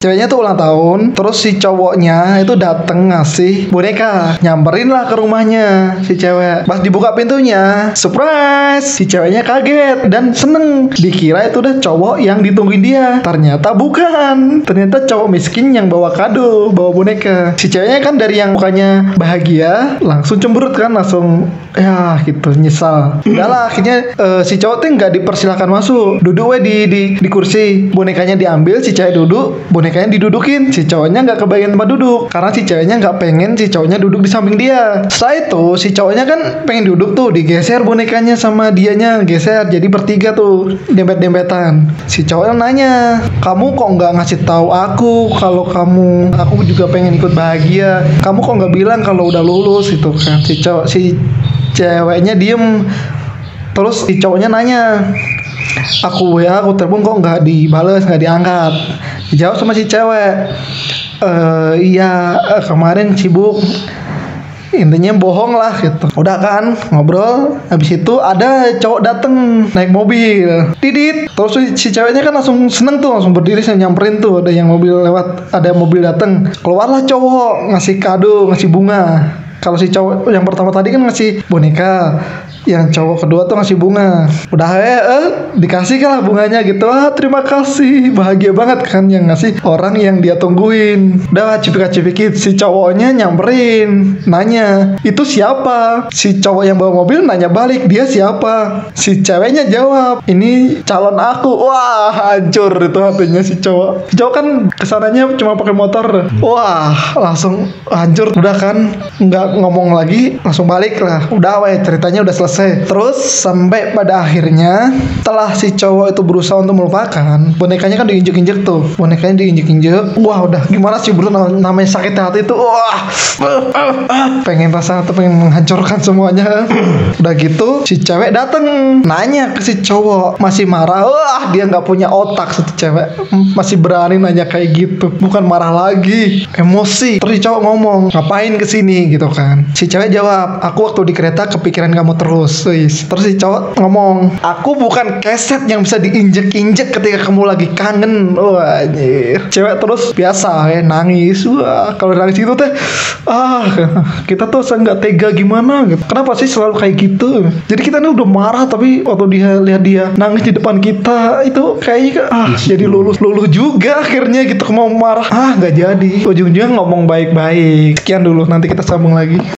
Ceweknya tuh ulang tahun, terus si cowoknya itu dateng ngasih boneka, nyamperin lah ke rumahnya si cewek. Pas dibuka pintunya, surprise, si ceweknya kaget dan seneng. Dikira itu udah cowok yang ditungguin dia, ternyata bukan. Ternyata cowok miskin yang bawa kado, bawa boneka. Si ceweknya kan dari yang mukanya bahagia, langsung cemberut kan, langsung ya gitu nyesal. Udahlah akhirnya eh, si cowok tuh nggak dipersilakan masuk, duduk we di di di kursi, bonekanya diambil, si cewek duduk, bonekanya didudukin. Si cowoknya nggak kebagian tempat duduk karena si ceweknya nggak pengen si cowoknya duduk di samping dia. Setelah itu si cowoknya kan pengen duduk tuh digeser bonekanya sama dianya geser jadi bertiga tuh dempet-dempetan. Si cowoknya nanya kamu kok nggak ngasih tahu aku kalau kamu aku juga pengen ikut bahagia? Kamu kok nggak bilang kalau udah lulus? Itu kan. Si cowok si ceweknya diem. Terus si cowoknya nanya aku ya aku telepon kok nggak dibales nggak diangkat dijawab sama si cewek. Eh iya eh, kemarin sibuk. Intinya bohong lah gitu. Udah kan ngobrol. Habis itu ada cowok dateng naik mobil. Didit terus si- ceweknya kan langsung seneng tuh langsung berdiri nyamperin tuh. Ada yang mobil lewat ada mobil dateng. Keluarlah cowok ngasih kado ngasih bunga. Kalau si cowok yang pertama tadi kan ngasih boneka yang cowok kedua tuh ngasih bunga. Udah eh, eh dikasih lah bunganya gitu. Ah terima kasih. Bahagia banget kan yang ngasih orang yang dia tungguin. Udah cipika cipikit si cowoknya nyamperin nanya itu siapa? Si cowok yang bawa mobil nanya balik dia siapa? Si ceweknya jawab ini calon aku. Wah hancur itu hatinya si cowok. Si cowok kan ke sananya cuma pakai motor. Wah langsung hancur. Udah kan nggak ngomong lagi langsung balik lah. Udah weh ceritanya udah selesai terus sampai pada akhirnya setelah si cowok itu berusaha untuk melupakan bonekanya kan diinjek-injek tuh. Bonekanya diinjek-injek. Wah udah. Gimana sih bro? Nam- namanya sakit hati itu wah. Ah, ah, ah. pengen rasa atau pengen menghancurkan semuanya. Udah gitu si cewek dateng. Nanya ke si cowok. Masih marah. Wah dia nggak punya otak satu cewek. Masih berani nanya kayak gitu. Bukan marah lagi. Emosi. Terus si cowok ngomong ngapain ke sini gitu kan. Si cewek jawab aku waktu di kereta kepikiran kamu terus Wis. terus si cowok ngomong aku bukan keset yang bisa diinjek-injek ketika kamu lagi kangen. Wah anjir. Cewek terus biasa ya nangis. Wah kalau nangis itu teh ah kita tuh nggak tega gimana gitu. Kenapa sih selalu kayak gitu? Jadi kita nih udah marah tapi waktu dia lihat dia nangis di depan kita itu kayaknya ah jadi lulus luluh juga akhirnya gitu mau marah. Ah nggak jadi. Ujung-ujungnya ngomong baik-baik. Sekian dulu nanti kita sambung lagi